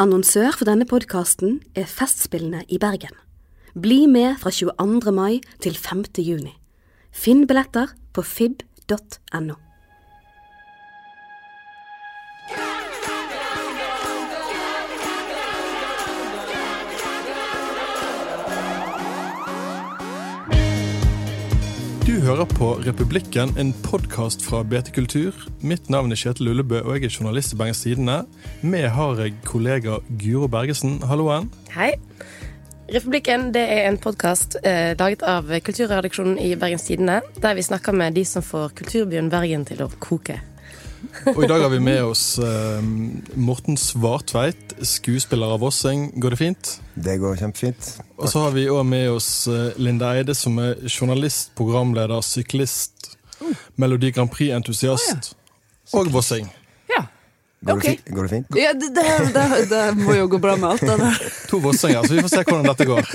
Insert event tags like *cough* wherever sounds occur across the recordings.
Annonsør for denne podkasten er Festspillene i Bergen. Bli med fra 22. mai til 5. juni. Finn billetter på fib.no. hører på Republikken, en podkast fra BT Kultur. Mitt navn er Kjetil Ullebø, og jeg er journalist i Bergens Tidende. Med har jeg kollega Guro Bergesen. Halloen. Hei. Republikken det er en podkast eh, laget av kulturredaksjonen i Bergens Tidende, der vi snakker med de som får kulturbyen Bergen til å koke. *laughs* Og i dag har vi med oss uh, Morten Svartveit, skuespiller av Vosseng. Går det fint? Det går kjempefint. Og så har vi òg med oss uh, Linda Eide, som er journalist, programleder, syklist, Melodi Grand Prix-entusiast og Vosseng. Går, okay. det, fint? går det fint? ja det, det, det, det må jo gå bra med alt det der. To vossinger, så vi får se hvordan dette går.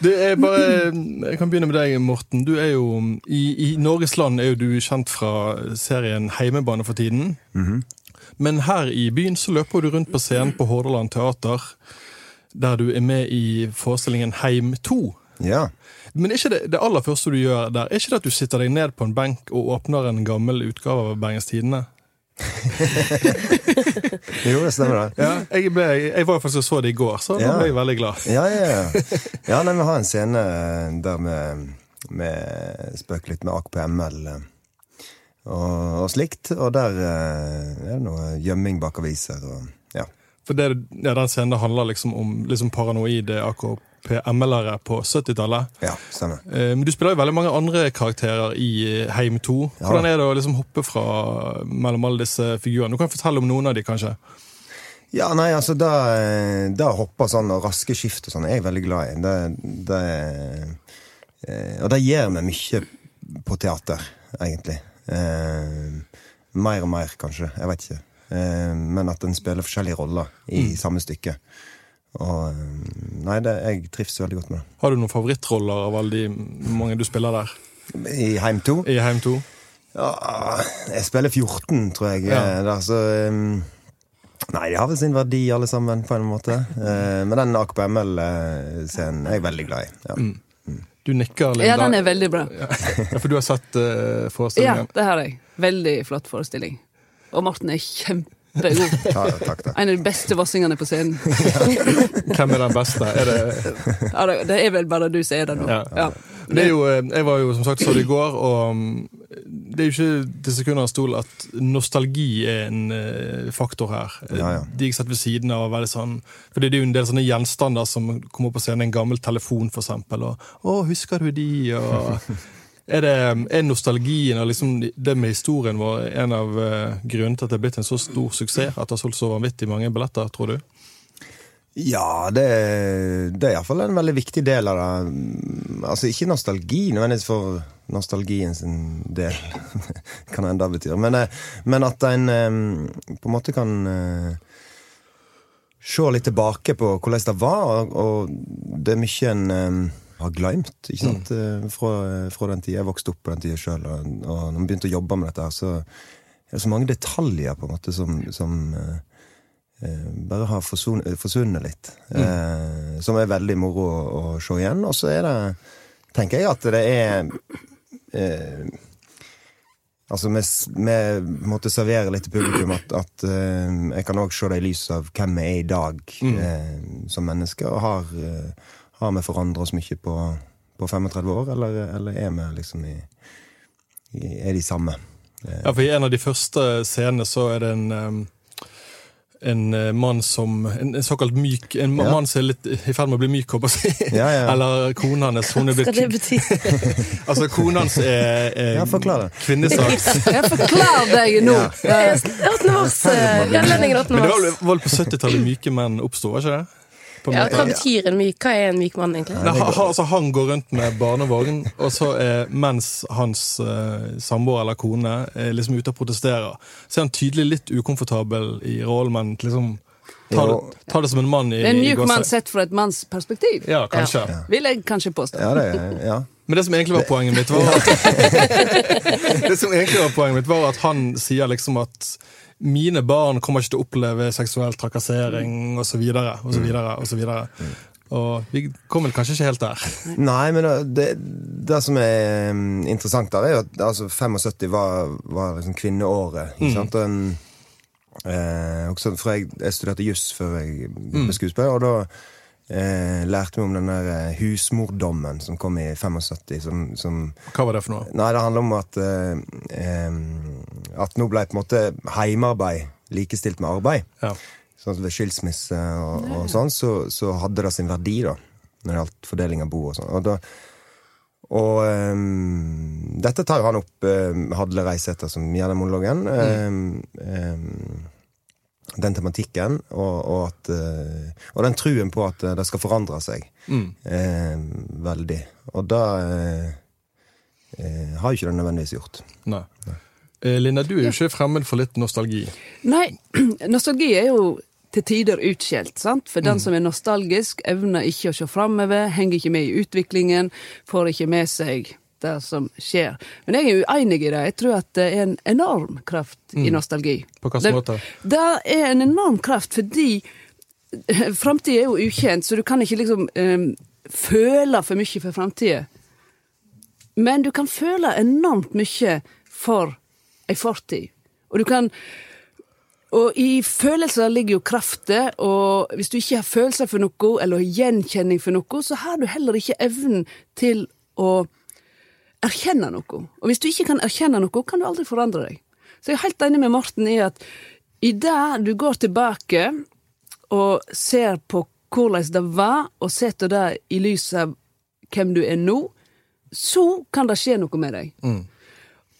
Det er bare, jeg kan begynne med deg, Morten. Du er jo, i, I Norges land er jo du kjent fra serien Heimebane for tiden. Men her i byen så løper du rundt på scenen på Hordaland Teater, der du er med i forestillingen Heim 2. Ja. Men ikke det, det aller første du gjør der, er ikke det at du sitter deg ned på en benk og åpner en gammel utgave av Bergens Tidende? *laughs* Jo, det stemmer det. Ja, jeg, ble, jeg var faktisk og så det i går, så da ble jeg veldig glad. Ja, ja, ja. ja nei, vi har en scene der vi, spøker litt med AKP-ML eh, og, og slikt. Og der eh, er det noe gjemming bak aviser og ja. For det, ja, den scenen handler liksom om liksom paranoide AKP-ML-ere på 70-tallet. Ja, stemmer. Eh, Men du spiller jo veldig mange andre karakterer i eh, Heim 2. Hvordan er det å liksom hoppe fra mellom alle disse figurene? Du kan fortelle om noen av de, kanskje. Ja, nei, altså, da, da hopper sånn og raske skift og sånn er jeg veldig glad i. Det, det, eh, og det gir meg mye på teater, egentlig. Eh, mer og mer, kanskje. Jeg vet ikke. Eh, men at en spiller forskjellige roller i samme stykke. Og eh, Nei, det, jeg trives veldig godt med det. Har du noen favorittroller av alle de mange du spiller der? I Heim 2 I Heim 2? ja, Jeg spiller 14, tror jeg. Ja. eh, Der, så um, Nei, de har vel sin verdi, alle sammen, på en måte. Uh, Men den AKP-ML-scenen er jeg veldig glad i. Ja. Du nikker, Linda. Ja, den er veldig bra. Ja, for du har sett uh, Ja, det har jeg. Veldig flott forestilling. Og Morten er kjempegod. *laughs* Ja, takk, takk. En av de beste vossingene på scenen. *laughs* Hvem er den beste? Er det Ja, det- er vel bare du som er det nå. Ja. Ja. Det er jo, eh, jeg var jo som sagt så det i går, og mm, det er jo ikke til sekunder av stol at nostalgi er en eh, faktor her. Ja, ja. De jeg satt ved siden av, var veldig sånn For det er jo en del sånne gjenstander som kommer opp på scenen. En gammel telefon, for eksempel. Og 'Å, husker du de?' og er, det, er nostalgien og liksom det med historien vår en av eh, grunnene til at det er blitt en så stor suksess? At det har solgt så vanvittig mange billetter, tror du? Ja, det, det er iallfall en veldig viktig del av det. Altså ikke nostalgi nødvendigvis for nostalgien sin del, *laughs* kan det enda bety. Men, eh, men at en eh, på en måte kan eh, se litt tilbake på hvordan det var, og, det er mye en eh, har glemt ikke sant? Mm. Fra, fra den tida jeg vokste opp på den tida sjøl, og, og når vi begynte å jobbe med dette, her, så er det så mange detaljer på en måte som, som eh, eh, bare har eh, forsvunnet litt. Eh, som er veldig moro å, å se igjen. Og så er det, tenker jeg, at det er eh, Altså, vi, vi måtte servere litt til publikum at, at eh, jeg kan òg se det i lys av hvem vi er i dag eh, som mennesker. Og har, eh, har vi forandret oss mye på, på 35 år, eller, eller er vi liksom i, i Er de samme? Ja, for I en av de første scenene så er det en en eh, mann som En, en såkalt myk En Ja. mann som er litt i ferd med å bli myk, håper jeg å si. Ja, ja. Eller kona hans. Hun er *laughs* Hva det bety? *laughs* Altså, kona hans er, er Ja, forklar det. kvinnesaks. *laughs* Jeg forklar deg nå! Ja. Ja. 8. mars. eh, I anledning 8. Men det var vel på 70-tallet myke menn oppsto, var ikke det? På en Ja, hva betyr en myk? Hva er en myk mann, egentlig? Nei, han, altså, han går rundt med barnevogn, og så er, mens hans uh, samboer eller kone er liksom ute og protesterer, så er han tydelig litt ukomfortabel i rollen, men liksom Ta det, ta det som en mann i en myk mjuk mann sett fra et manns perspektiv, Ja, kanskje. vil jeg kanskje påstå. Ja, det, ja. Men det som egentlig var poenget mitt, var *laughs* at *laughs* Det som egentlig var poenget mitt, var at han sier liksom at mine barn kommer ikke til å oppleve seksuell trakassering osv. osv. osv. Og vi kom vel kanskje ikke helt der. *laughs* Nei, men det, det som er mm, interessant der, er jo at altså, 75 var, var liksom kvinneåret. Ikke sant? Og en, eh, også, for jeg, jeg studerte juss før jeg ble skuespiller, og da eh, lærte vi om den der eh, husmordommen som kom i 75. Som, som Hva var det for noe? Nei, det handler om at eh, At nå ble på en måte heimearbeid likestilt med arbeid. Ja. Sånn at Ved skilsmisse og, og sånn, så, så hadde det sin verdi, da. Når det gjaldt fordeling av bo og sånn. Og, da, og um, dette tar jo han opp, uh, Hadle Reisæter, som gjør den monologen. Um, ehm, den tematikken, og, og, at, eh, og den truen på at eh, det skal forandre seg ehm, veldig. Og det eh, har jo ikke det nødvendigvis gjort. Nei. Eh, Linda, du er jo ikke fremmed for litt nostalgi. Nei, *clears throat* nostalgi er jo til tider utskjelt, sant? For den som er nostalgisk, evner ikke å se framover, henger ikke med i utviklingen, får ikke med seg det som skjer. Men jeg er uenig i det. Jeg tror at det er en enorm kraft i nostalgi. På hvilken måte? Det er en enorm kraft fordi framtida er jo ukjent, så du kan ikke liksom um, føle for mye for framtida. Men du kan føle enormt mye for ei fortid. Og du kan og i følelser ligger jo krafter, og hvis du ikke har følelser for noe, eller gjenkjenning for noe, så har du heller ikke evnen til å erkjenne noe. Og hvis du ikke kan erkjenne noe, kan du aldri forandre deg. Så jeg er helt enig med Morten i at i det du går tilbake og ser på hvordan det var, og setter det i lys av hvem du er nå, så kan det skje noe med deg.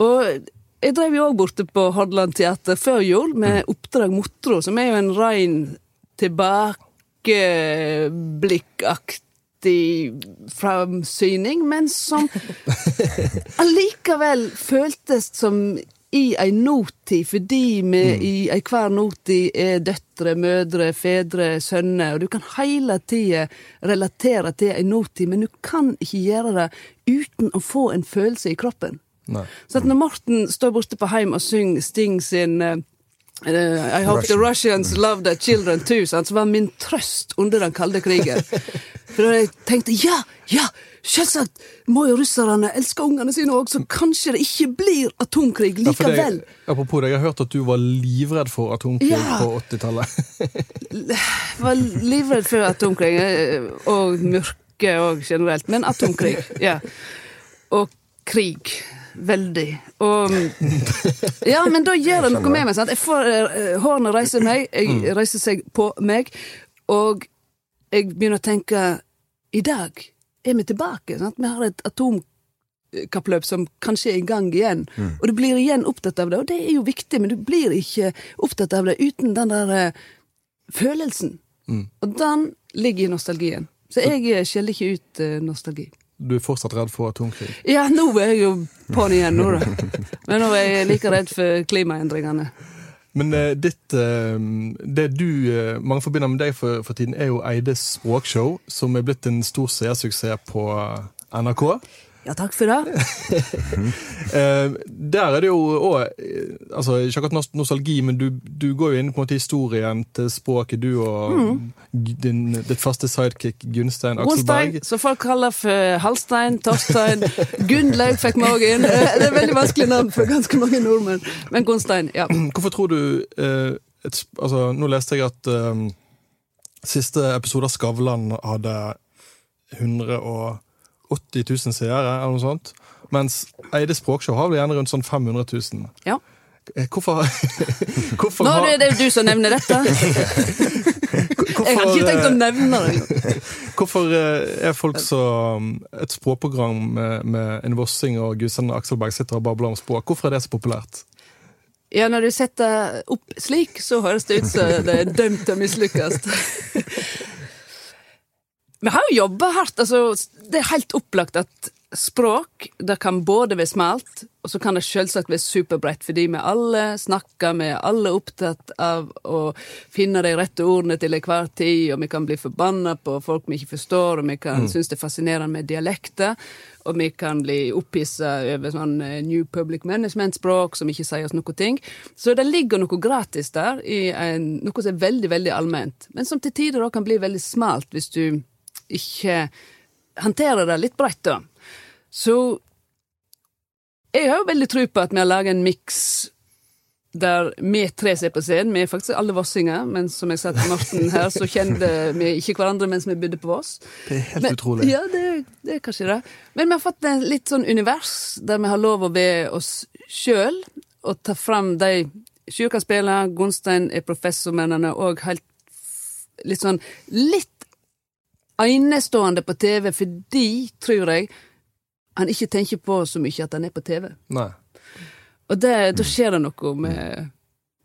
Og jeg drev jo òg borte på Hordaland Teater før jul med Oppdrag Motro, som er jo en rein tilbakeblikkaktig framsyning, men som *laughs* allikevel føltes som i ei nåtid, fordi vi i ei hver nåtid er døtre, mødre, fedre, sønner, og du kan hele tida relatere til ei nåtid, men du kan ikke gjøre det uten å få en følelse i kroppen. Nei. Så når Morten står borte på heim og synger Sting sin eh, I hope the Russians love their children too, sant, så var min trøst under den kalde krigen. For da jeg tenkte ja, ja, selvsagt må jo russerne elske ungene sine òg, så kanskje det ikke blir atomkrig Ja, likevel. det- apropos det, jeg har hørt at du var livredd for atomkrig Ja. på 80-tallet. *laughs* var livredd for atomkrig, eh, og mørke og generelt, men atomkrig, ja. Og krig. Veldig. Og Ja, men da gjør det noe med meg. sant? Jeg får eh, Hårene reiser meg, jeg reiser seg på meg, og jeg begynner å tenke I dag er vi tilbake. sant? Vi har et atomkappløp som kanskje er i gang igjen. Og du blir igjen opptatt av det, og det er jo viktig, men du blir ikke opptatt av det uten den der eh, følelsen. Og den ligger i nostalgien. Så jeg skjeller ikke ut eh, nostalgi. Du er fortsatt redd for atomkrig. Ja, nå er jeg jo på'n igjen, nå da. Men nå er jeg like redd for klimaendringene. Men eh, ditt eh, Det du eh, mange forbinder med deg for, for tiden, er jo Eides språkshow, som er blitt en stor seersuksess på eh, NRK. Ja, takk for det. *laughs* Eh, der er det jo òg altså, Ikke akkurat nostalgi, men du, du går jo inn på en måte historien til språket, du og din, ditt faste sidekick Gunstein Gunstein, Akselberg. som folk kaller for Halstein, Torstein. Gunnlaug fikk meg òg inn. Eh, *laughs* Det er veldig vanskelig navn for ganske mange nordmenn. Men Gunstein, ja. Hvorfor tror du eh, et, altså, Nå leste jeg at eh, siste episode av Skavlan hadde 180 000 seere, eller noe sånt. Mens Eide språkshow har vel gjerne rundt sånn 500 000. ja. Eh, Hvorfor, *laughs* hvorfor, Nå er det jo du som nevner dette. *laughs* Jeg har ikke tenkt å nevne det. eh, *laughs* hvorfor eh, er folk så um, Et språkprogram med, med en Vossing og Gusen Akselberg sitter og babler om språk, hvorfor er det så populært? Ja, når du setter opp slik, så høres det ut som det er dømt til å mislykkes. Vi har jo jobba hardt. Altså, det er helt opplagt at språk det kan både være smalt, og så kan det selvsagt være superbredt, fordi vi alle snakker, vi er alle opptatt av å finne de rette ordene til enhver tid, og vi kan bli forbanna på folk vi ikke forstår, og vi kan synes det er fascinerende med dialekter, og vi kan bli opphissa over sånn eh, New Public Management-språk som ikke sier oss noe ting. Så det ligger noe gratis der, i en, noe som er veldig, veldig allment, men som til tider òg kan bli veldig smalt hvis du ikke håndterer det litt bredt, da. Så jeg har jo veldig tro på at vi har laga en miks der vi tre ser på scenen. Vi er faktisk alle vossinger, men som jeg sa til Morten her, så kjente vi ikke hverandre mens vi bodde på Voss. Det er helt Men- utrolig. Ja, det, det er kanskje det. Men vi har fått en litt sånn univers der vi har lov å være oss sjøl og ta fram de Sjur kan spille, Gunstein er han òg helt litt sånn Litt enestående på TV fordi, tror jeg, han ikke tenker på så mye at han er på TV. Nei. Og det, da skjer det noe med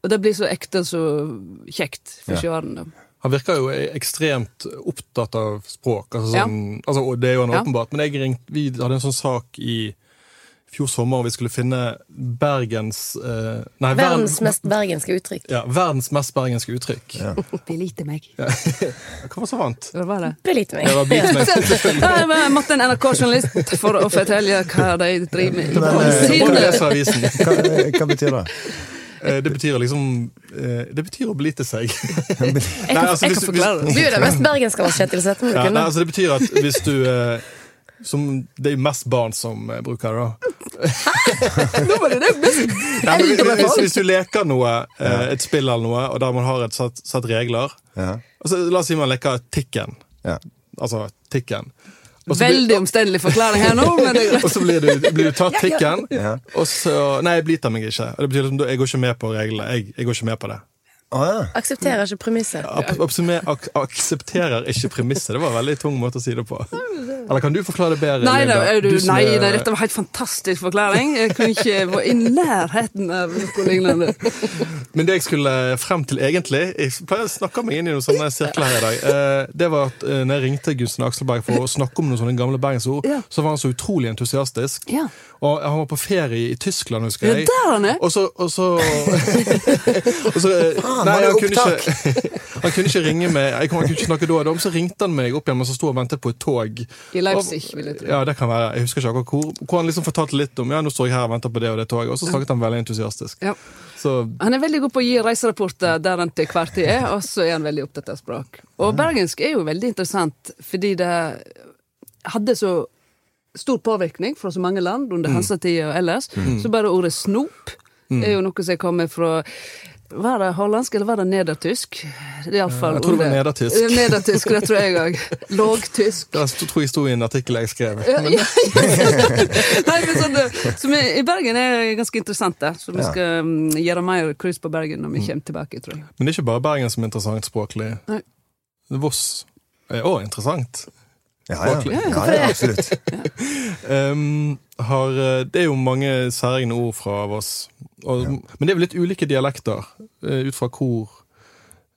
Og det blir så ekte og så kjekt for Ja. seeren. Han virker jo ekstremt opptatt av språk. Altså Ja. sånn, altså, og det er jo han Ja. åpenbart. Men jeg ringte, vi hadde en sånn sak i fjor sommer, og vi skulle finne Bergens eh, Nei, Verdens mest bergenske uttrykk. ja, verdens mest bergenske uttrykk. Ja. Belite meg. *laughs* Hva var så vant? Det var det? Belite meg. Det var meg. *laughs* Ja, Jeg måtte en NRK-journalist for å fortelle hva de driver med. i Men, eh, leser avisen. *laughs* Hva, hva betyr det? Eh, Det betyr liksom eh, Det betyr å belite seg. Jeg kan, Nei, altså, jeg hvis- kan forklare Du det. er den mest bergenske av oss, Kjetil, du Ja, nei, altså det betyr at hvis du eh, som, Det er mest barn som eh, bruker det, da. Nå var det det mest *laughs* Nei, men hvis, hvis du leker noe, eh, et spill eller noe, og der man har et satt, satt regler Ja. altså, La oss si man leker Tikken. Ja. Altså Tikken. Også blir- Veldig omstendelig forklaring her nå, men det er greit. Og så blir du, blir du tatt Tikken, Ja. og så Nei, jeg bliter meg ikke. Og det betyr liksom, jeg går ikke med på reglene. Jeg, jeg går ikke med på det. Ja. Aksepterer ikke premisset. Ak aksepterer ikke premisset. Det var en veldig tung måte å si det på. Eller kan du forklare det bedre? Nei, da, er du, som nei, er- dette var helt fantastisk forklaring. Jeg kunne ikke vært i nærheten av noe lignende. Men det jeg skulle frem til egentlig Jeg pleier å snakke meg inn i noen sånne sirkler her i dag. eh, Det var at eh, når jeg ringte Gunsten Akselberg for å snakke om noen sånne gamle bergensord, Ja. så var han så utrolig entusiastisk. Ja. Og han var på ferie i Tyskland, husker Ja, jeg. der han er! Og så, og så, *laughs* og så Faen, Nei, han kunne, opptak? ikke, *laughs* han kunne ikke ringe meg. Jeg kunne, han kunne ikke snakke da og da, så ringte han meg opp igjen mens han sto og ventet på et tog. I Leipzig, vil jeg tro. Ja, det kan være. Jeg husker ikke akkurat hvor. Hvor han liksom fortalte litt om Ja, nå står jeg her og venter på det og det toget. Og så snakket han veldig entusiastisk. Ja. Så Han er veldig god på å gi reiserapporter der han til hver tid er, og så er han veldig opptatt av språk. Og bergensk er jo veldig interessant, fordi det hadde så stor påvirkning fra så mange land under hansatida og ellers. Så bare ordet snop er jo noe som kommer fra var det hollandsk, eller var det nedertysk? Det er Jeg tror det var nedertysk. Eh, Nedertysk, det tror jeg òg. *laughs* Lågtysk. Det tror jeg sto i en artikkel jeg skrev. Ja, ja, *laughs* Nei, men sånn, som er, I Bergen er ganske interessant, det. Så vi skal mm, gjøre mer cruise på Bergen når vi kommer tilbake, tror jeg. Men det er ikke bare Bergen som er interessant språklig. Nei. Voss er òg interessant. Ja, ja. Ja, ja absolutt. *laughs* Um, har, eh, det er jo mange særegne ord fra Voss. Og, Men det er vel litt ulike dialekter, eh, ut fra hvor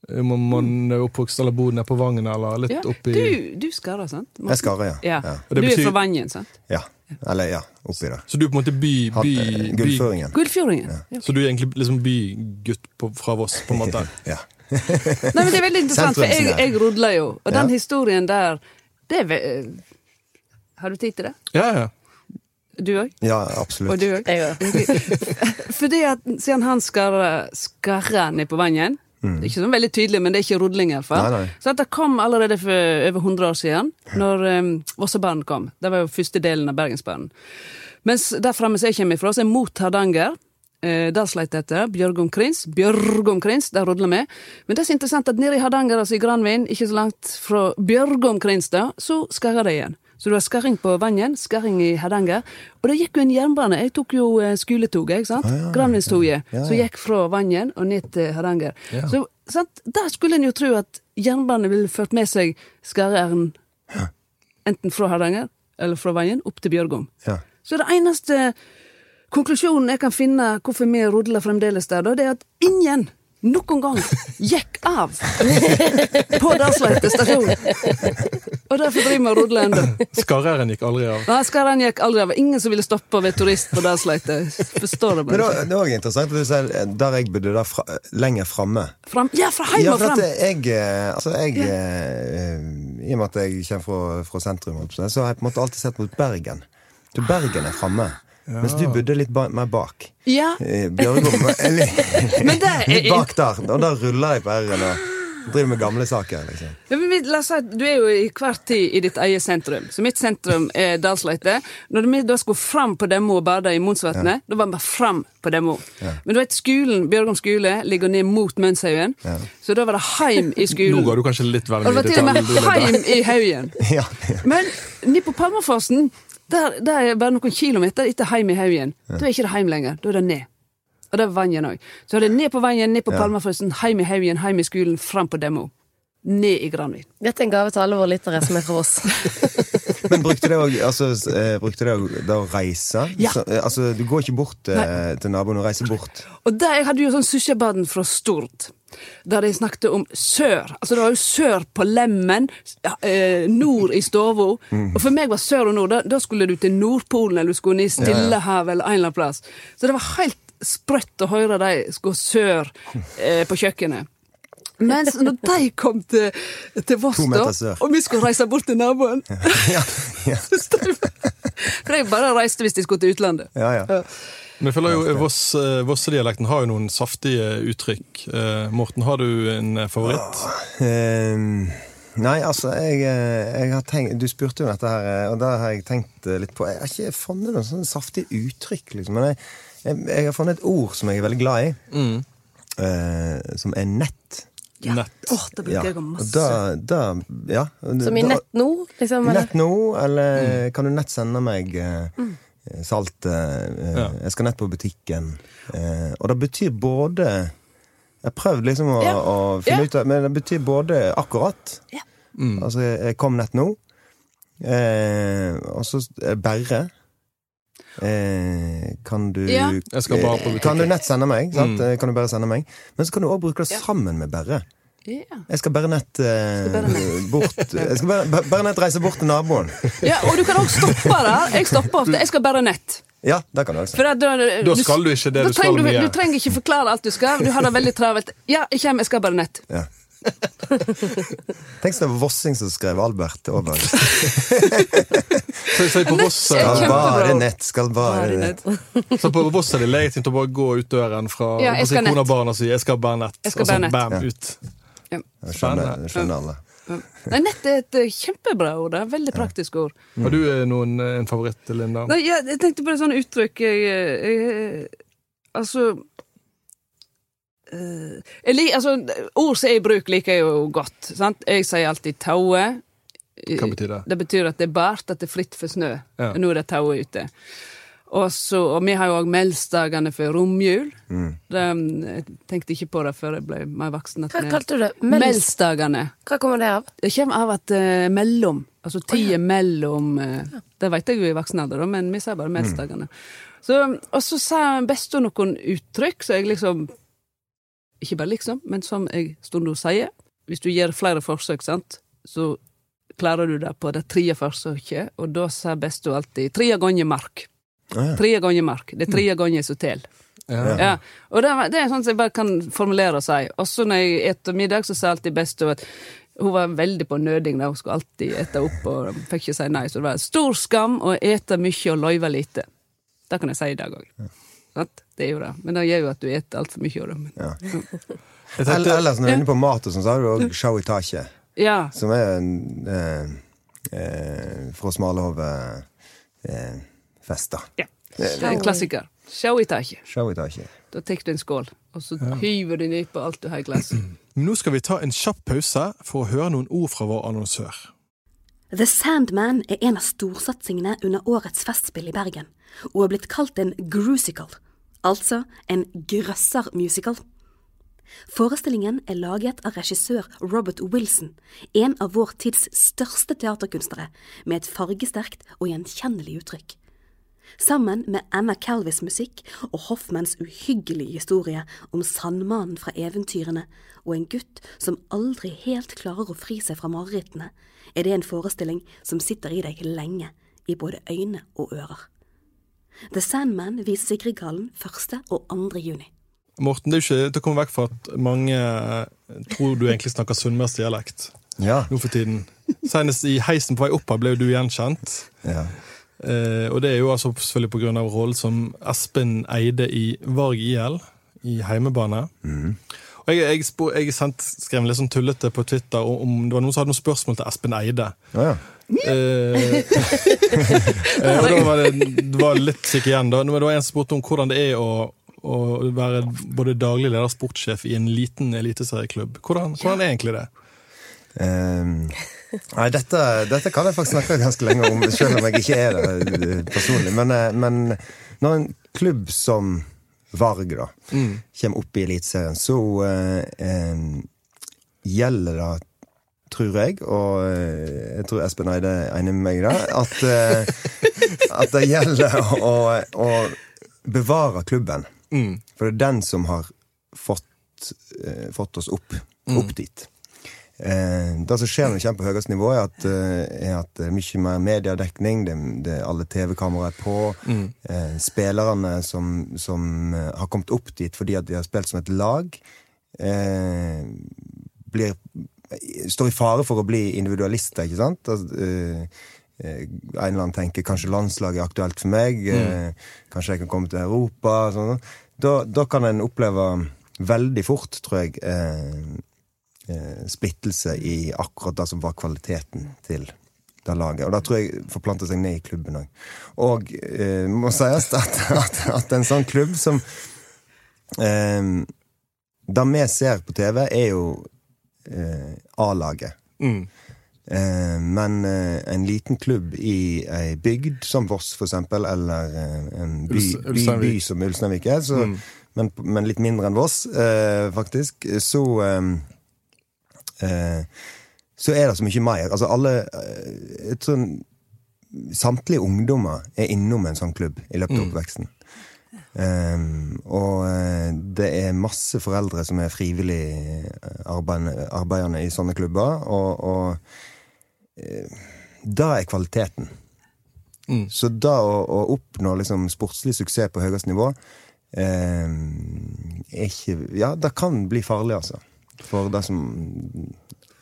eh, man, man er oppvokst eller bor nede på Vangen, eller litt Ja. oppi Du, du skarrer, sant? Jeg skarrer, ja. Ja. ja. Du betyr- er fra Vangen, sant? ja. Eller ja, oppi der. Så du er på en måte by... Hatt by, Gullfjordingen. Gullfjordingen. Ja. så du er egentlig liksom bygutt på, fra Voss, på en måte? *laughs* Ja. Nei, men Det er veldig interessant, for jeg, jeg rodler jo. Og den historien der det er ve Har du tid til det? Ja, ja. Du òg? ja, absolutt. Og du òg? Jeg òg. *laughs* Fordi at siden han skarrer skarrer ned på vannet Det er ikke sånn veldig tydelig, men det er ikke rodling, iallfall. Nei, nei. Så dette det kom allerede for over 100 år siden, når um, Vossebanen kom. Det var jo første delen av Bergensbanen. Mens der framme som jeg kommer ifra, så er mot Hardanger. Eh, der sleit dette. Bjørgum Krins. Bjørgum Krins, der rodler vi. Men det er så interessant at nede i Hardanger, altså i Granvin, ikke så langt fra Bjørgum Krins, da, så skarrer det igjen. Så du har skarring på Vangen, skarring i Hardanger. Og det gikk jo en jernbane. Jeg tok jo eh, skoletoget, ikke sant? Granvinstoget. Ja, ja. Som gikk fra Vangen og ned til Hardanger. Ja. Så sant? Der skulle en jo tro at jernbanen ville ført med seg skarre-r-en enten fra Hardanger eller fra Vangen opp til Bjørgum. Ja. Så det eneste konklusjonen jeg kan finne hvorfor vi rodler fremdeles der, da, det er at ingen noen gang gikk av på Dalsleite stasjon. Og derfor driver vi og rodler ennå. Skarreren gikk aldri av. Nei, skarreren gikk aldri av. Ingen som ville stoppe ved turist på Dalsleite. Forstår det Men bare. det, det er også interessant at du sier eh, der jeg bodde, der fra, lenger framme. Fram. Ja, fra heim og for fram! at jeg, eh, altså jeg ja. I og med at jeg kommer fra, fra sentrum, så har jeg på en måte alltid sett mot Bergen. Så Bergen er framme. Mens du bodde litt ba mer bak. Ja, Eh, Bjørgum *laughs* eller, Men det er Litt bak der. Og da ruller jeg på R-en og driver med gamle saker. liksom. Ja, men vi- la oss si at Du er jo i hver tid i ditt eget sentrum. Så mitt sentrum er Dalsleite. Når vi da skulle fram på Demo og bade i Monsvatnet, da var vi fram på Demmo. Men du vet, skolen, Bjørgum skole ligger ned mot Mønshaugen, så da var det heim i Nå skolen. går du kanskje litt vel Og det var til og med heim i Haugen. *laughs* Ja, ja. Men nede på Palmafossen, der, der er bare noen kilometer etter heim i Haugen. Da er ikke det heim lenger, da er det ned. Og det er Vangen òg. Så er det ned på Vangen, ned på Palmafossen, heim i Haugen, heim i skolen, fram på Demo. Ned i Granvin. Dette er en gave til alle våre lyttere som er fra oss. *laughs* Men brukte det òg altså, eh, brukte det også da å reise? Ja. Så, eh, altså, du går ikke bort eh, til naboen og reiser bort? Og der, Jeg hadde jo sånn susjebaden fra Stord, der de snakket om sør. Altså Det var jo sør på lemmen, eh, nord i stova. Og for meg var sør og nord, da, da skulle du til Nordpolen eller du skulle i Stillehavet eller en eller annen plass. Så det var helt sprøtt å høre de gå sør eh, på kjøkkenet. Mens når de kom til, til Voss, da, og vi skulle reise bort til naboen *laughs* ja, ja, *laughs* For de bare reiste hvis de skulle til utlandet. ja, ja. Men jeg føler jo Voss-dialekten Vossedialekten har jo noen saftige uttrykk. Eh, Morten, har du en favoritt? favoritt? um nei, altså, jeg, eh, jeg har tenkt Du spurte jo dette her, eh, og der har jeg tenkt eh, litt på Jeg har ikke funnet noen sånne saftige uttrykk, liksom. Men jeg, jeg, jeg har funnet et ord som jeg er veldig glad i, Mm. uh, som er nett. Ja. Nett. Åh, det Ja. bruker jeg og masse. da, da Ja. Som i da- nett nå, liksom? Nett nå, eller kan du nett sende meg eh, salt eh, eh, Ja. Jeg skal nett på butikken. Eh, og det betyr både Jeg prøvde liksom å, Ja. å finne Ja. ut av Men det betyr både akkurat. Ja. Mm. Altså, jeg kom nett nå. Eh, og så bare. Berre. Eh, kan du Ja. Jeg skal bare på eh, Kan du nett sende meg? Sant? Mm. Eh, Kan du bare sende meg? Men så kan du òg bruke det Ja. sammen med Berre. Ja. Jeg skal bare nett eh, Skal bare nett. bort *laughs* Jeg skal bare, bare nett reise bort til naboen. Ja, og du kan også stoppe der. Jeg stopper ofte. Jeg skal bare nett. Ja, det kan du også. For da, da, Da skal du ikke det du skal mye. Du trenger ikke forklare alt du skal. Du har det veldig travelt. Ja, jeg kommer, jeg skal bare nett. Ja. Tenk så det var Vossing som skrev Albert over. *laughs* Så, sier på Voss, Skal bare nett, skal bare nett. nett. så på Voss er det legitimt å bare gå ut døren fra Ja, jeg nett. kona og barna og si 'jeg skal bare nett', Jeg skal og så bam, Ja. ut. Ja. Skjønner, skjønner alle. Nei, nett er et eh, kjempebra ord. Det er et Veldig praktisk ord. Har du eh, noen, eh, en favoritt, Linda? Nei, jeg, jeg tenkte på et sånt uttrykk jeg, jeg, Altså eh, jeg lik, altså, Ord som er i bruk, liker jeg jo godt. Sant? Jeg sier alltid taue. Hva betyr det? Det betyr at det er bart, at det er fritt for snø. Ja. Nå er det taue ute. Og, så, og vi har jo òg melsdagene for romjul. Det, jeg tenkte ikke på det før jeg ble mer voksen. Hva kalte du det? Mels? melsdagene. Hva kommer det av? Det kommer av at uh, mellom. Altså tida mellom eh, Det vet jeg jo i voksen alder, men vi sa bare meldsdagene. Så, og så sa bestemor noen uttrykk så jeg liksom Ikke bare liksom, men som jeg stundom sier. Hvis du gjør flere forsøk, sant, så klarer du det på det tredje forsøket, og da sa bestemor alltid 'tre ganger mark'. Ja. Tre ganger mark. Det er tre ganger som teller. Ja. Ja, og det, det er sånn som jeg bare kan formulere og si. Også når jeg etter middag, så sa alltid best at hun var veldig på nøding. Da. Hun skulle alltid ete opp og fikk ikke si nei. Så det var stor skam å ete mye og løyve lite. Det kan jeg si i dag òg. Det er jo det. Men det gjør jo at du eter altfor mye av det. Men, Ja. Eller- Ellers når du er inne på mat, og sånn, så har du òg show i taket. ja. Som er en eh, eh, fra Smalahove-fest, da. ja. Det er en klassiker. Show i taket. Show i taket. Da tar du en skål, og så hyver du ned på alt du har i glasset. *clears throat* nå skal vi ta en kjapp pause for å høre noen ord fra vår annonsør. The Sandman er en av storsatsingene under årets festspill i Bergen, og er blitt kalt en grusical, altså en grøssermusical. Forestillingen er laget av regissør Robert Wilson, en av vår tids største teaterkunstnere, med et fargesterkt og gjenkjennelig uttrykk. Sammen med Emma Calvis musikk og Hoffmans uhyggelige historie om sandmannen fra eventyrene og en gutt som aldri helt klarer å fri seg fra marerittene, er det en forestilling som sitter i deg lenge, i både øyne og ører. The Sandman vises i Grieghallen 1. og 2. juni. Morten, det er jo ikke til å komme vekk fra at mange eh, tror du egentlig snakker sunnmørsdialekt Ja. nå for tiden. Senest i heisen på vei opp her ble jo du gjenkjent. ja. Eh, og det er jo altså selvfølgelig av rollen som Espen eide i Varg IL, i heimebane. Og jeg, jeg, spor, jeg sendt, skrev litt sånn tullete på Twitter om, om det var noen som hadde noen spørsmål til Espen Eide. Ja, ja. Eh, *laughs* eh, og da var det, det var litt sikkert igjen, da. Men det var en som spurte om hvordan det er å, å være både daglig leder og sportssjef i en liten eliteserieklubb. Hvordan, hvordan er egentlig det? Ehm, nei, dette, dette kan jeg faktisk snakke ganske lenge om, selv om jeg ikke er det eh, personlig. Men, eh, men når en klubb som Varg da, kommer opp i Eliteserien, så eh, gjelder det, tror jeg, og eh, jeg tror Espen Eide enig med meg det, at, at det gjelder å, å bevare klubben. For det er den som har fått, fått oss opp, opp dit. Eh, det som skjer når vi kommer på høyeste nivå, er at, eh, er at er mye mer mediedekning. Det, det alle TV-kameraer er på. Eh, spillerne som, som eh, har kommet opp dit fordi at de har spilt som et lag, eh, blir, står i fare for å bli individualister, ikke sant? Altså, eh, eh, en eller annen tenker kanskje landslaget er aktuelt for meg. Eh, kanskje jeg kan komme til Europa. Sånn. Da, da kan en oppleve veldig fort, tror jeg, eh, eh, splittelse i akkurat det som var kvaliteten til det laget. Og det tror jeg forplanter seg ned i klubben òg. Og eh, må sies at, at, at en sånn klubb som eh, Det vi ser på TV, er jo eh, A-laget. Eh, men eh, en liten klubb i ei bygd som Voss, for eksempel, eller eh, en by, by, by som Ulsteinvik er, så, men, men litt mindre enn Voss, eh, faktisk, så eh, eh, så er det så mye mer. Altså alle et sånn, samtlige ungdommer er innom en sånn klubb i løpet av oppveksten. Um, og eh, det er masse foreldre som er frivillig eh, arbeidende, arbeidende i sånne klubber, og, og eh, det er kvaliteten. Så da å, å oppnå liksom sportslig suksess på høyeste nivå um, ikke Ja, det kan bli farlig, altså. For det som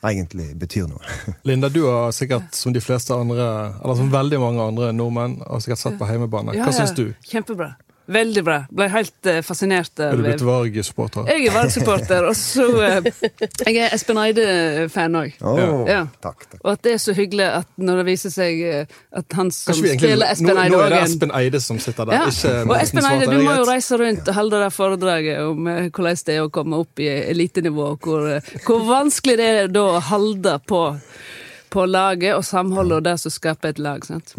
egentlig betyr noe. *laughs* Linda, du har sikkert, som de fleste andre, eller som veldig mange andre nordmenn, har sikkert sett på heimebane. Hva syns du? Kjempebra. Veldig bra. Ble helt uh, fascinert Er av du blitt Varg-supporter? Jeg er Varg-supporter, og så eh, *laughs* Jeg er Espen Eide-fan òg. Å, Ja. Takk, takk. Og at det er så hyggelig at når det viser seg eh, at han som spiller Espen nå, Eide nå er det Espen Eide som sitter der, ja. ikke Og Espen Eide, du må jo reise rundt og holde det foredraget om eh, hvordan det er å komme opp i elitenivå, og hvor, eh, hvor vanskelig det er da å holde på, på laget og samholdet og det som skaper et lag. sant?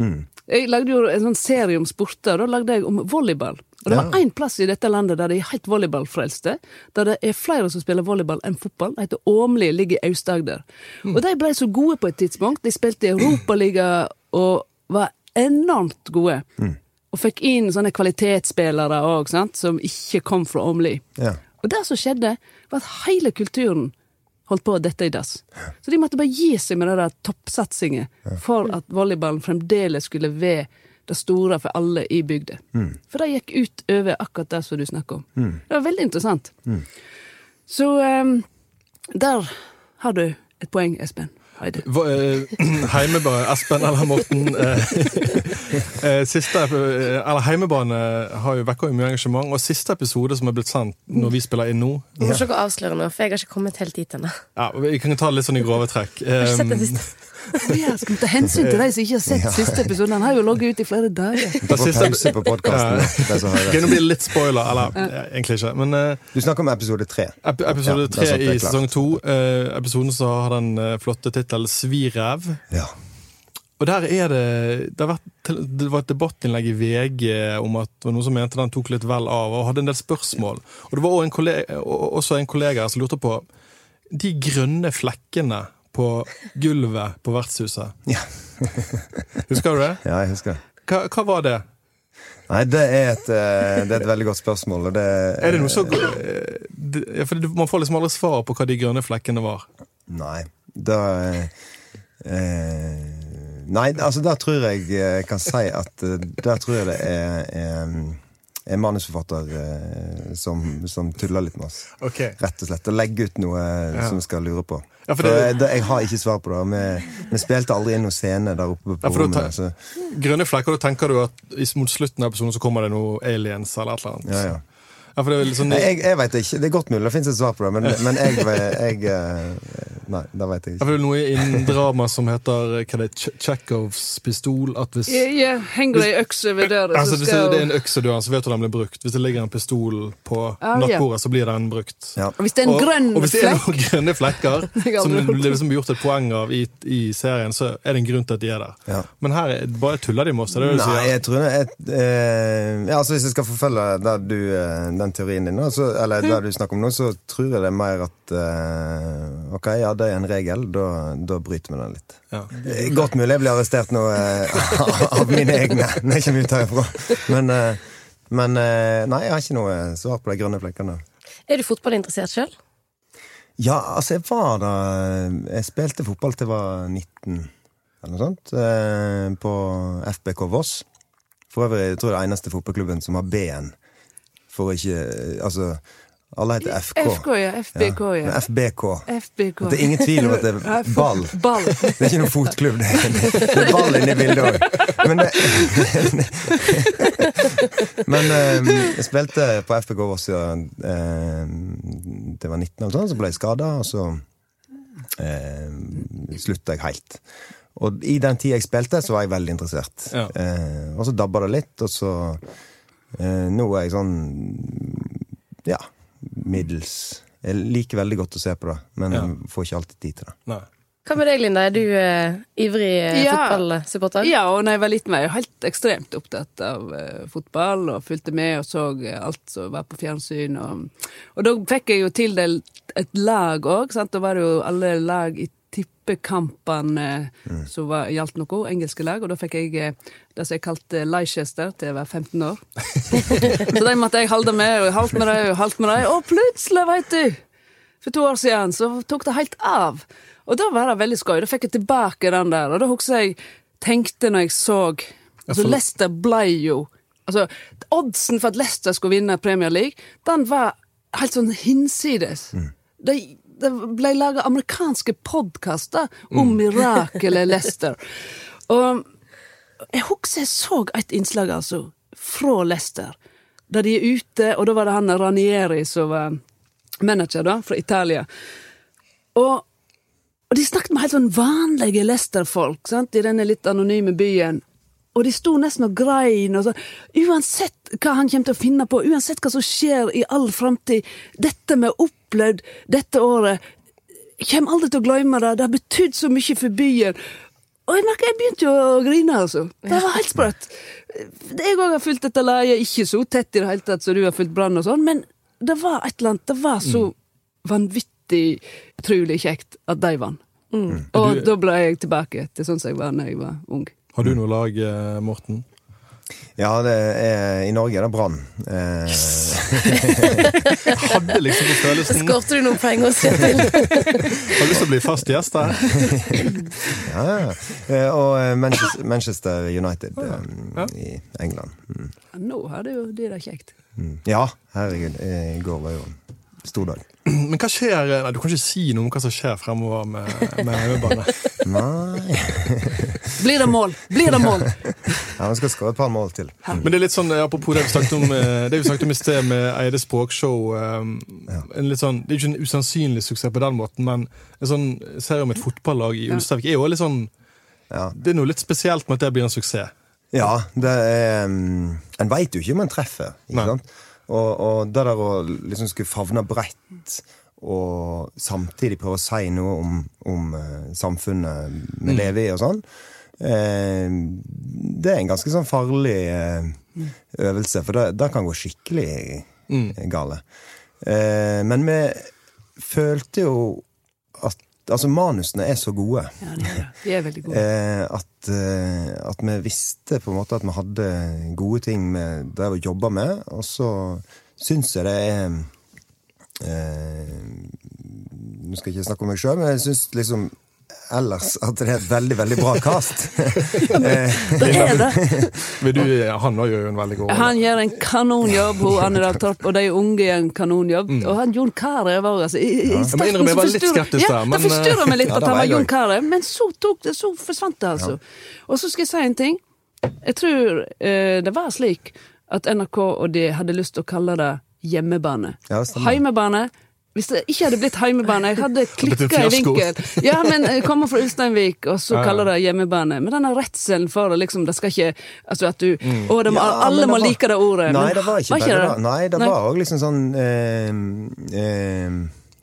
Jeg lagde jo en sånn serie om sporter, og da lagde jeg om volleyball. Og det var én plass i dette landet der de er helt volleyballfrelste. Der det er flere som spiller volleyball enn fotball. Det heter Åmli, ligger i Aust-Agder. Og de ble så gode på et tidspunkt. De spilte i Europaliga og var enormt gode. Og fikk inn sånne kvalitetsspillere òg, som ikke kom fra Åmli. Ja. Og det som skjedde, var at hele kulturen holdt på å dette i dass. Så de måtte bare gi seg med det der toppsatsingen for at volleyballen fremdeles skulle være det store for alle i bygda. For det gikk ut over akkurat det som du snakker om. Det var veldig interessant. Så um, der har du et poeng, Espen. Heide. Hva, eh, *clears throat* Heimebane, Espen eller Morten *laughs* eh, eh, Siste, eller Heimebane har jo vekket mye engasjement, og siste episode som er blitt sendt når vi spiller inn nå Du må ikke avsløre noe, for jeg har ikke kommet helt dit ennå. ja, Vi kan ta det litt sånn i grove trekk. Jeg har ikke sett den Eh, siste. Ja, skal ta hensyn til de som ikke har sett siste episode? Han har jo logget ut i flere dager. det pause på podkasten. Ok, Nå blir det litt spoiler, eller egentlig ikke. Men uh, Du snakker om episode tre. ep episode tre ja, er i sesong to, Uh, episoden som har den uh, flotte tittelen 'Svirev'. Ja. Og der er det Det, har vært, det var et debattinnlegg i VG om at det var noen som mente den tok litt vel av, og hadde en del spørsmål. Og det var også en kollega, også en kollega som lurte på de grønne flekkene på gulvet på vertshuset. Ja. *laughs* Husker du det? ja, jeg husker. Hva, hva var det? Nei, det er, et, eh, det er et veldig godt spørsmål. Det, *laughs* Er det noe så eh, ja, for Man får liksom aldri svar på hva de grønne flekkene var. Nei. Da eh, Nei, altså der tror jeg jeg kan si at eh, Der tror jeg det er, er, er manusforfatter eh, som, som tuller litt med oss. Okay. Rett og slett. Og legger ut noe Ja. som vi skal lure på. Ja, for for det- jeg, jeg har ikke svar på det. Vi, vi spilte aldri inn noen scene der oppe på Ja, rommet. Så, Grønne flekker, da tenker du at mot slutten av episoden så kommer det noe aliens eller et eller annet? ja, ja. Ja, det er sånn, jeg, jeg vet ikke. Det er godt mulig det fins et svar på det, men, men jeg, jeg eh, Nei, det vet jeg Ja, ikke. for det er noe innen drama som heter hva det, er, Chekhovs pistol. At hvis, Ja, ja, henger det ei økse ved døra, altså, så hvis det er en økse du døren, så vet du den blir brukt. Hvis det ligger en pistol på Ah, nattbordet, så blir den brukt. Ja. Og Hvis det er en og, grønn og hvis det er noen *laughs* grønne flekker, *laughs* som det liksom blir gjort et poeng av i, i serien, så er det en grunn til at de er der. Ja. Men her er, bare tuller de med oss. Det det Nei, jeg tror jeg, eh, ja, altså Hvis jeg skal forfølge der du, eh, den teorien din, så, eller det du snakker om nå, så tror jeg det er mer at uh, Ok, ja, det er en regel. Da, da bryter vi den litt. Ja. Godt mulig jeg blir arrestert nå uh, av mine egne når jeg kommer ut herfra. Men, uh, men nei, jeg har ikke noe svar på de grønne flekkene. Er du fotballinteressert sjøl? Ja, altså, jeg var da Jeg spilte fotball til jeg var 19, eller noe sånt, på FBK Voss. For øvrig jeg tror jeg det er eneste fotballklubben som har B-en. For ikke Altså, alle heter FK. FK, ja. FBK, ja. ja. FBK. FBK. Det er ingen tvil om at det er *laughs* ball. Ball. *laughs* Det er ikke noen fotklubb. Det er, *laughs* det er ball inni bildet òg. Men, det- men eh, jeg spilte på FBK Voss ja, det var 19, år, sånn, så ble jeg skada, og så eh, slutta jeg helt. Og i den tida jeg spilte, så var jeg veldig interessert. Ja. Eh, og så dabba det litt, og så eh, Nå er jeg sånn ja, middels. Jeg liker veldig godt å se på det, men Ja. får ikke alltid tid til det. Nei. Hva med deg, Linda? Er du eh, ivrig eh, Ja. fotballsupporter? Ja, og da jeg var liten, var jeg helt ekstremt opptatt av eh, fotball, og fulgte med og så eh, alt som var på fjernsyn. Og, og da fikk jeg jo tildelt et lag òg. Da var det jo alle lag i tippekampene som var- gjaldt noe, engelske lag, og da fikk jeg eh, det som jeg kalte Leicester til jeg var 15 år. *laughs* så de måtte jeg holde med, og holdt med dem, og holdt med dem, og plutselig, veit du! For to år siden så tok det helt av. Og da var det veldig skøy. Da fikk jeg tilbake den der. Og da husker jeg tenkte når jeg så Altså, Leicester ble jo Altså, oddsen for at Leicester skulle vinne Premier League, den var helt sånn hinsides. Det, det ble laga amerikanske podkaster om mirakelet *laughs* Leicester. Og jeg husker jeg så et innslag, altså, fra Leicester. Der de er ute, og da var det han Ranieri som var manager, da, fra Italia. Og, og de snakket med helt sånn vanlige Lester-folk, sant, i denne litt anonyme byen. Og de sto nesten og grein. Og så, uansett hva han kommer til å finne på, uansett hva som skjer i all framtid, dette vi har opplevd dette året, kommer aldri til å glemme det. Det har betydd så mye for byen. Og jeg merker, jeg begynte jo å grine, altså. Det var helt sprøtt. Jeg òg har fulgt dette leiet, ikke så tett i det hele tatt som du har fulgt Brann og sånn, men det var et eller annet Det var så vanvittig utrolig kjekt at de vant. Og Du- da ble jeg tilbake til sånn som jeg var da jeg var ung. Har du noe lag, eh, Morten? Ja, det er, i Norge er det Brann. Eh, Jeg *laughs* hadde liksom på følelsen Skårte du noen poeng hos *laughs* Har lyst til å bli fast gjest her. *laughs* ja, ja. Eh, og eh, Manchester, United eh, Ja. i England. Mm. Nå hadde jo de det kjekt. Mm. Ja, herregud. I går var jo stor dag. *clears throat* Men hva skjer Nei, Du kan ikke si noe om hva som skjer fremover med, med hjemmebane. *laughs* Nei Blir det mål? Blir det mål? Ja, Vi skal skåre et par mål til. Men det er litt sånn, apropos det vi snakket om, eh, det vi snakket om i sted med Eide språkshow eh, en litt sånn, Det er ikke en usannsynlig suksess på den måten, men en sånn serie om et fotballag i Ulsteinvik er jo litt sånn Ja, Det er noe litt spesielt med at det blir en suksess. ja det er um, En veit jo ikke om en treffer. Ikke Nei. sant? Og, og det der å liksom skulle favne bredt og samtidig prøve å si noe om, om eh, samfunnet vi lever i og sånn, eh, det er en ganske sånn farlig eh, øvelse, for det, det kan gå skikkelig Mm. gale. Eh, men vi følte jo Altså, manusene er så gode. Ja, de er, de er veldig gode. *laughs* Eh, at, eh, at vi visste på en måte at vi hadde gode ting vi drev og jobba med. Og så syns jeg det er eh, Nå skal jeg ikke snakke om meg sjøl, men jeg syns liksom ellers at det er et veldig, veldig bra cast. *laughs* Eh, Det er det. Men du, han også gjør jo en veldig god jobb. Han gjør en kanonjobb, hun Annedal Torp, og de unge gjør en kanonjobb. Og han Jon Carew òg, altså. I, i, starten, Jeg innrømmer jeg var litt skeptisk ja, der, men, Det forstyrra meg litt *laughs* Ja, at han var Jon. Carew, men så, tok det, så forsvant det, altså. Og så skal jeg si en ting. Jeg tror eh, det var slik at NRK og de hadde lyst til å kalle det hjemmebane. Ja. Heimebane. Hvis det ikke hadde blitt heimebane, jeg hadde *laughs* klikka i vinkel. Ja, men jeg kommer fra Ulsteinvik, og så Ja, ja. kalle det hjemmebane. Men denne redselen for det, liksom, det skal ikke Altså at du Mm. Å, det må, Ja, alle må var- like det ordet. Nei, men det var ikke bare det. Nei, det Nei. var òg liksom sånn eh, eh,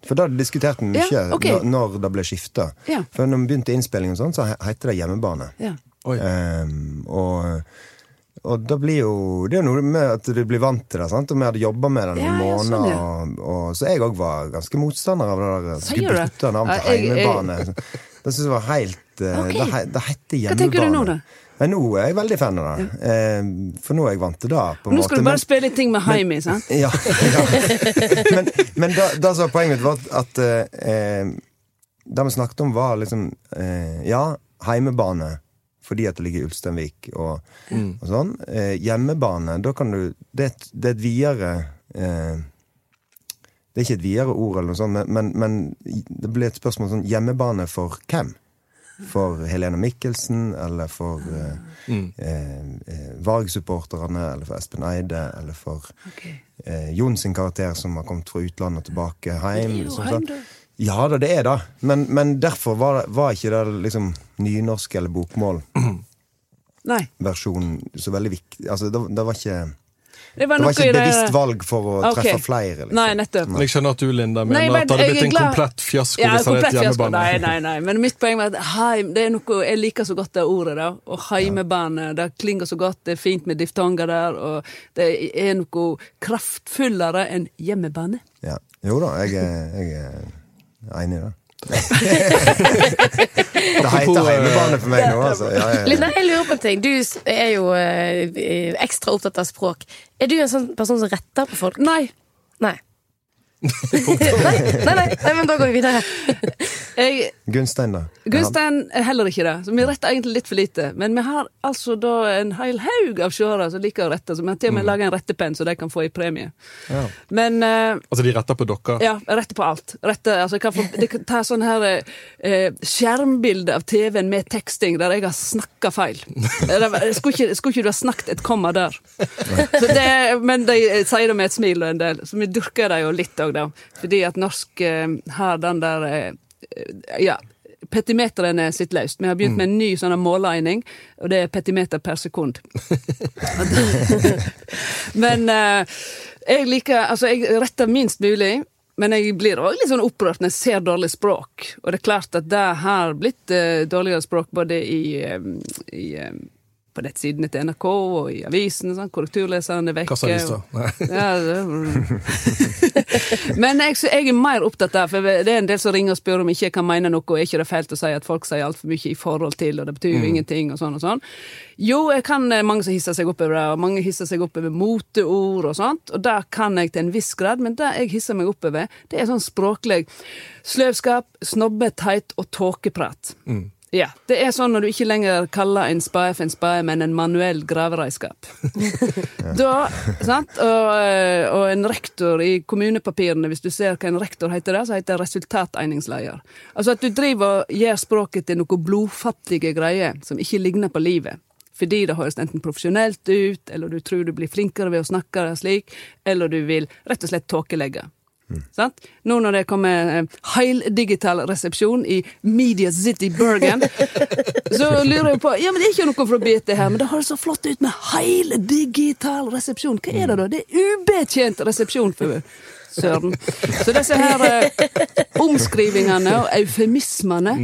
For da diskuterte vi mye Ja, okay. når, når det ble skifta. Ja. For når vi begynte innspillingen, sånn, så he- heter det hjemmebane. Ja. Oi. Ehm, og, og da blir jo Det er noe med at du blir vant til det. sant? Og vi hadde jobba med det noen Ja, ja, sånn, måneder. ja. og, og, så jeg òg var ganske motstander av det der. Skulle bytte navn jeg- heimebane. Det syns jeg var helt okay. Det, he- det heter Hva tenker du nå, da? Nå er jeg veldig fan av det. Ja. for nå er jeg vant til det. på en Nå skal måte, du bare men- spille ting med heim i, sant? *laughs* ja, ja. Men, men da, da så poenget mitt var at, at eh, Det vi snakket om, var liksom eh, Ja, heimebane fordi at det ligger i Ulsteinvik og, og sånn. Eh, hjemmebane, da kan du Det, et- det er et videre eh, Det er ikke et videre ord, eller noe sånt, men, men, men det blir et spørsmål sånn Hjemmebane for hvem? For Helene Mikkelsen, eller for eh, eh, eh, Varg-supporterne, eller for Espen Eide, eller for eh, Jon sin karakter som har kommet fra utlandet og tilbake hjem. Heim, sånn. Ja da, det er det. Men, men derfor var, var ikke det liksom nynorsk eller bokmål. *clears throat* Nei. versjonen så veldig viktig. Altså, det, det var ikke Det var, Det var ikke et bevisst valg for å okay. treffe flere. Liksom. Nei, nettopp. Men jeg skjønner at du, Linda, mener Nei, men at det hadde blitt en glad- komplett fiasko Ja, hvis det hadde komplett hett fiasko. Nei, nei, nei. Men mitt poeng var at heim, det er noe, jeg liker så godt det ordet. da. Og heimebane. Det klinger så godt. Det er fint med diftonger der. Og det er noe kraftfullere enn hjemmebane. Ja. Jo da, jeg, jeg er enig i det. det heter heimebane for meg nå, altså. Ja, ja, ja. Jeg lurer på en ting. Du er jo eh, ekstra opptatt av språk. Er du en sånn person som retter på folk? Nei. Nei. Nei, nei, nei, nei, men da går vi videre. Jeg, Gunstein, da? Gunstein er heller ikke det. Så vi retter egentlig litt for lite. Men vi har altså da en hel haug av seere som liker å rette. Så vi har til og med laga en rettepenn så de kan få i premie. Ja. Men uh, Altså, de retter på dere. Ja, retter på alt. Retter, altså, jeg kan få, de kan ta sånn her uh, skjermbilde av TV-en med teksting der jeg har snakka feil. Det Skulle ikke, skulle ikke du ha snakket et komma der? *laughs* Så det, men de sier det med et smil og en del, så vi dyrker det jo litt òg, da. Fordi at norsk eh, har den der eh, Ja. Petimetrene sitter løst. Vi har begynt med en ny sånn måleegning, og det er petimeter per sekund. *laughs* Men eh, jeg liker Altså, jeg retter minst mulig. Men jeg blir òg litt sånn opprørt når jeg ser dårlig språk. Og det er klart at det har blitt eh, dårligere språk både i, eh, i eh, på nettsidene til NRK og i avisen. Sånn. Korrekturleseren er vekke. Ja, *laughs* men jeg, jeg er mer opptatt av For det er en del som ringer og spør om ikke jeg kan mene noe, og er ikke det feilt å si at folk sier altfor mye i forhold til, og det betyr jo ingenting, og sånn og sånn. Jo, jeg kan eh, mange som hisser seg opp over det, og mange hisser seg opp over moteord og sånt, og det kan jeg til en viss grad, men det jeg hisser meg opp over, det er sånn språklig sløvskap, snobbe, teit og tåkeprat. Ja, Det er sånn når du ikke lenger kaller en spade for en spade, men en manuell *laughs* da, sant? Og, eh, og en rektor i kommunepapirene, hvis du ser hva en rektor heter, der, så heter det resultateiningsleder. Altså at du driver og gjør språket til noe blodfattige greier som ikke ligner på livet. Fordi det høres enten profesjonelt ut, eller du tror du blir flinkere ved å snakke slik, eller du vil rett og slett tåkelegge. Sant? Nå når det kommer eh, heildigital resepsjon i Media City Bergen, *laughs* så lurer jeg på Ja, men det er ikke noe fra BT her, men det høres så flott ut med heildigital resepsjon. Hva er det da? Det er ubetjent resepsjon, for søren. Så disse her eh, omskrivingene og eufemismene,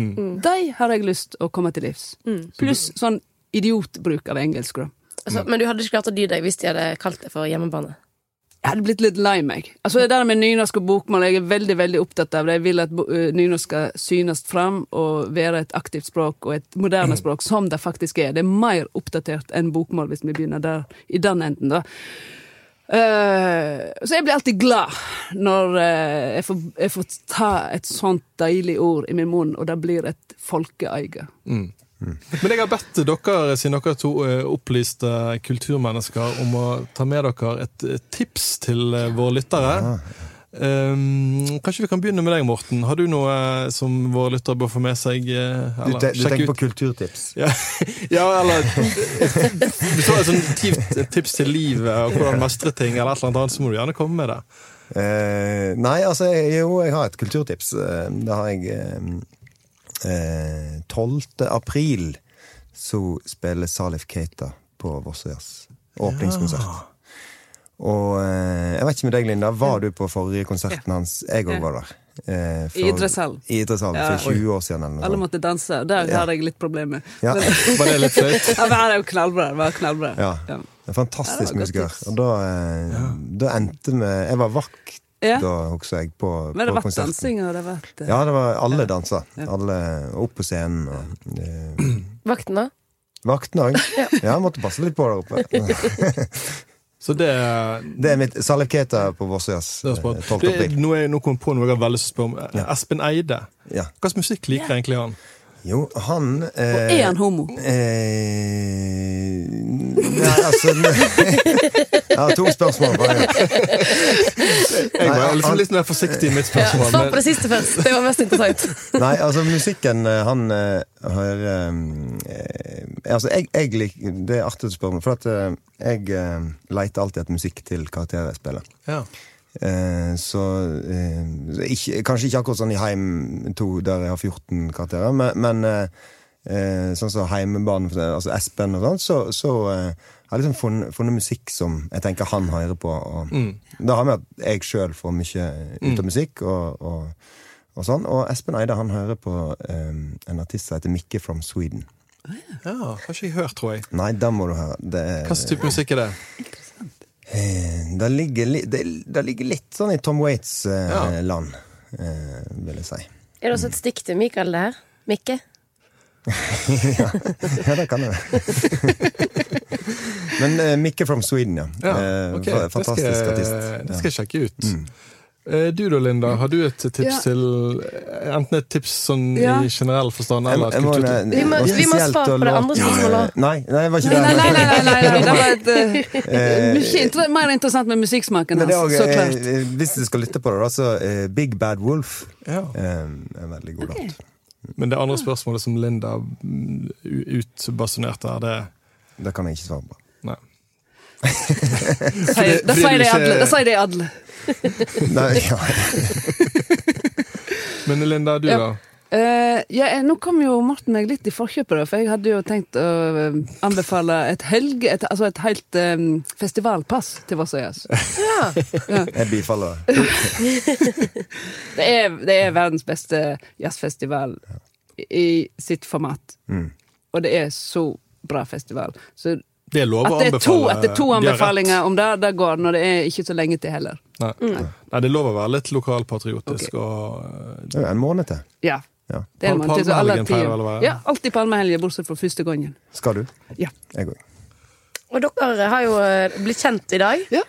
de har jeg lyst å komme til livs. Pluss sånn idiotbruk av engelsk. da. Altså, men du hadde ikke klart å dy deg hvis de hadde kalt det for hjemmebane? Jeg hadde blitt litt lei meg. Altså Det der med nynorsk og bokmål jeg er veldig veldig opptatt av det. Jeg vil at eh, nynorsk skal synes fram og være et aktivt språk og et moderne språk, som det faktisk er. Det er mer oppdatert enn bokmål, hvis vi begynner der, i den enden. da. Uh, så jeg blir alltid glad når uh, jeg, får, jeg får ta et sånt deilig ord i min munn, og det blir et folkeeie. Men jeg har bedt dere, siden dere to er opplyste kulturmennesker, om å ta med dere et tips til eh, våre lyttere. Um, kanskje vi kan begynne med deg, Morten. Har du noe eh, som våre lyttere bør få med seg? Eller, Du, te, du tenker ut? på kulturtips? Ja, *laughs* ja eller du har et sånt tips, til livet og hvordan mestre ting, eller et eller annet så må du gjerne komme med det. Uh, nei, altså jeg- jo, jeg har et kulturtips. Eh, Det har jeg eh, eh, 12. april så spiller Salif Keita på Vossøyas åpningskonsert. Og eh, jeg vet ikke med deg, Linda. Var du på forrige konserten hans? Jeg òg var der. Eh, for- I idrettshallen. I idrettshallen, Ja. for 20 år siden. Eller Alle måtte danse. Der Ja. hadde jeg litt problemer. Ja. *laughs* Var det litt flaut? *laughs* Ja, men er jo knallbra. Det var knallbra. Ja. Ja. En fantastisk Ja, det musiker. Og da, eh, da endte vi Jeg var vakt Ja. da, husker jeg, på, Men det har vært konserten. dansing, og det ble eh, Ja, det var alle dansa. Ja. Alle opp på scenen. Og, uh, Vaktene? Vaktene òg. *laughs* Ja, jeg måtte passe litt på der oppe. *laughs* Så det, Det er mitt Salif Keita på Vossøyas det eh, spart. 12. Det, april. nå, nå kom jeg på noe jeg har veldig lyst til å spørre om. Ja. Espen Eide. Ja. Hva slags musikk liker egentlig han? Jo, han Og er han homo? Eh, nei, altså *laughs* Jeg har to spørsmål. Bare. Jeg var liksom litt mer forsiktig i mitt Ja, spørsmål. Svar på det siste først. Det var mest interessant. *laughs* Nei, altså musikken eh, han hører har eh, Altså, jeg, jeg liker Det er artig å spørre om, for at eh, jeg eh, leter alltid etter musikk til karakterer jeg spiller. Ja. Eh, så eh, ikke, Kanskje ikke akkurat sånn i Heim 2, der jeg har 14 karakterer, men, men eh, eh, sånn som Heimebanen, altså Espen og sånn, så, så eh, har jeg liksom funnet, funnet musikk som jeg tenker han hører på. Og, Da har vi at jeg sjøl får mye ut av musikk, og, og, og sånn. Og Espen Eide han hører på um, en artist som heter Mikke from Sweden. ja, har ikke jeg hørt, tror jeg. Nei, da må du høre. Er- Hva slags type musikk er det? Eh, det, ligger, det, det ligger litt sånn i Tom Waits-land, Ja. land eh, vil jeg si. Er det også et stikk til Mikael der? Mikke? *laughs* Ja, det kan jeg. *laughs* Men eh, Mikke from Sweden, ja. Ja, Eh, ok. fa- Det skal, Fantastisk artist. det skal jeg sjekke ut. Mm. Eh, Du da, Linda, har du et tips Ja. til eh, Enten et tips sånn Ja. i generell forstand, eller jeg, jeg må- nei, Vi må- vi må svare på det andre spørsmålet. spørsmålet. Nei, nei, det var ikke Nei, nei, det. nei, nei, nei, nei, det var et, *laughs* eh, mye inter mer interessant med musikksmaken hans, Altså, så klart. eh, hvis du skal lytte på det, da, så eh, Big Bad Wolf Ja. eh, er en veldig god låt. Men det andre spørsmålet som Linda mm, utbasunerte her, det Det kan jeg ikke svare på. *laughs* Nei. Sier- Det sier de alle. Det sier de alle. Nei, ja. *laughs* Men Linda, du Ja. da? Uh, ja, nå kom jo Morten meg litt i forkjøpet, for jeg hadde jo tenkt å eh, anbefale et helge... Et, altså et helt um, festivalpass til Vossøyas. *laughs* Ja. Jeg bifaller det. Det er, det er verdens beste jazzfestival i, i sitt format. Mm. Og det er så bra festival. Så Det er lov å at det to, anbefale. at det er to anbefalinger om det, det går når det er ikke så lenge til heller. Nei. Nei, det er lov å være litt lokalpatriotisk og eh, Det er jo en måned til. Ja. Ja. Det er man til, så alle tider-? Ja, alltid palmehelg, bortsett fra første gangen. Skal du? Ja. Jeg òg. Og dere har jo eh, blitt kjent i dag, Ja.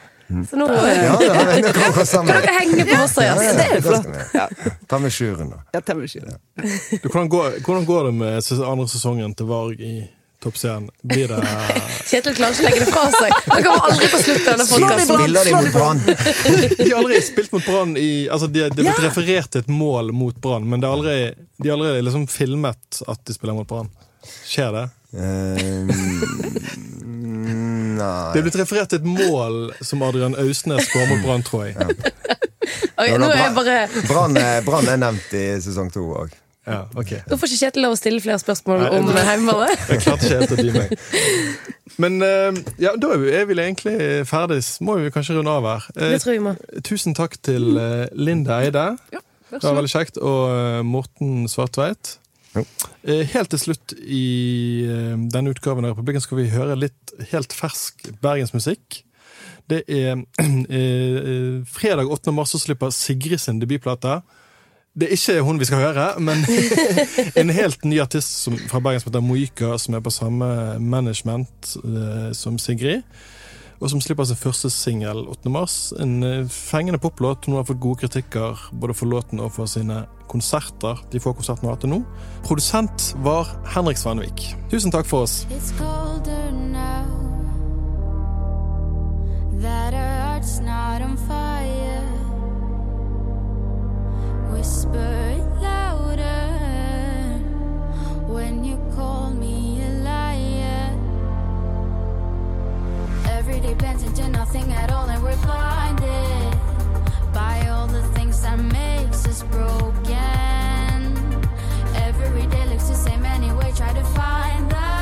så nå ja, Ja, det vi. Det kan dere henge på Vossøyas. Ja, ja, det er jo flott. Ta med sjuren, da. Ja, ta med sjuren. du, hvordan, går, hvordan går det med andre sesongen til Varg i Toppserien? Blir det *laughs* Kjetil klarer ikke å legge det fra seg. Han kommer aldri på slutten av denne podkasten. De mot Brann? De har aldri spilt mot Brann i Altså, de, det er blitt referert til et mål mot Brann, men det er aldri, de har aldri liksom filmet at de spiller mot Brann. Skjer det? Um, *laughs* nei Det er blitt referert til et mål som Adrian Ausnes skårer mot Brann, tror jeg. *laughs* Ok, nå er jeg bare Brann er, Brann er nevnt i sesong to òg. Ja, okay. Nå får ikke Kjetil lov å stille flere spørsmål Nei, om nei. Jeg klarte ikke helt å dy meg. Men eh, ja, da er vi, er vi egentlig ferdig. Må vi kanskje runde av her. Eh, Det tror jeg må. tusen takk til eh, Linda Eide. Ja, Det var veldig kjekt. Og eh, Morten Svartveit. Jo. Eh, Helt til slutt i eh, denne utgaven av Republikken skal vi høre litt helt fersk bergensmusikk. Det er *clears throat* eh, fredag 8. mars så slipper Sigrid sin debutplate. Det er ikke hun vi skal høre, men *laughs* en helt ny artist som, fra Bergen som heter Moika, som er på samme management uh, som Sigrid. Og som slipper sin første singel 8. mars. En eh, fengende poplåt. Hun har fått gode kritikker både for låten og for sine konserter. De få konsertene hun har hatt til nå. Produsent var Henrik Svanvik. Tusen takk for oss. It's colder now broken. Every day looks the same anyway. Try to find the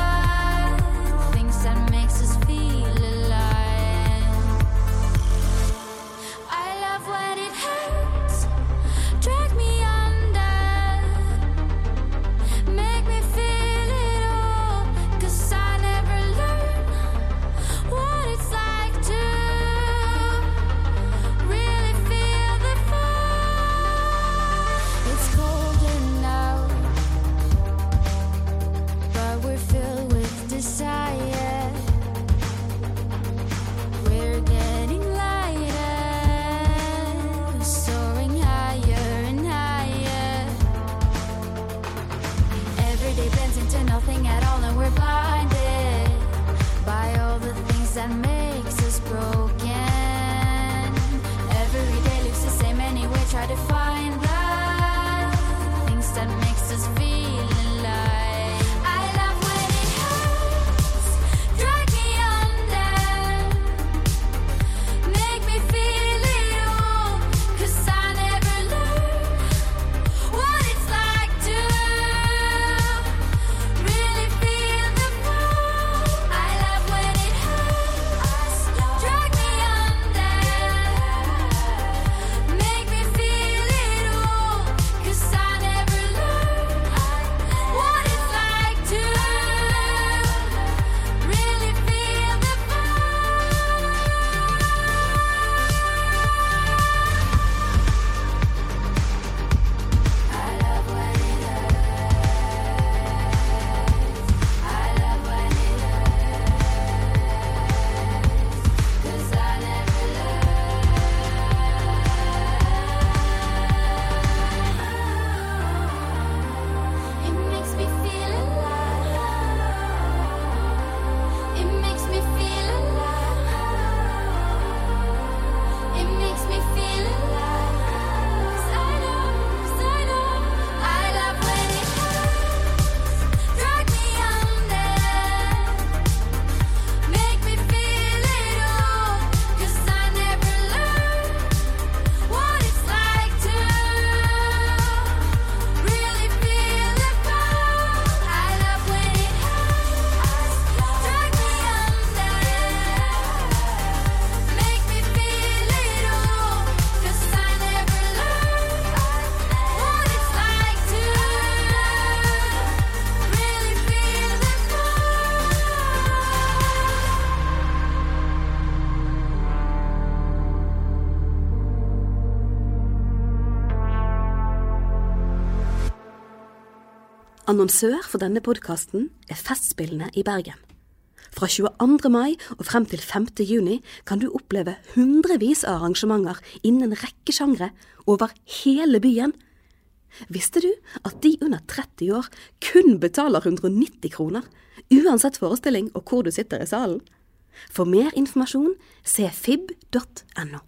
Annonsør for denne podkasten er Festspillene i Bergen. Fra 22. mai og frem til 5. juni kan du oppleve hundrevis av arrangementer innen en rekke sjangre over hele byen. Visste du at de under 30 år kun betaler 190 kroner, uansett forestilling og hvor du sitter i salen? For mer informasjon se fib.no.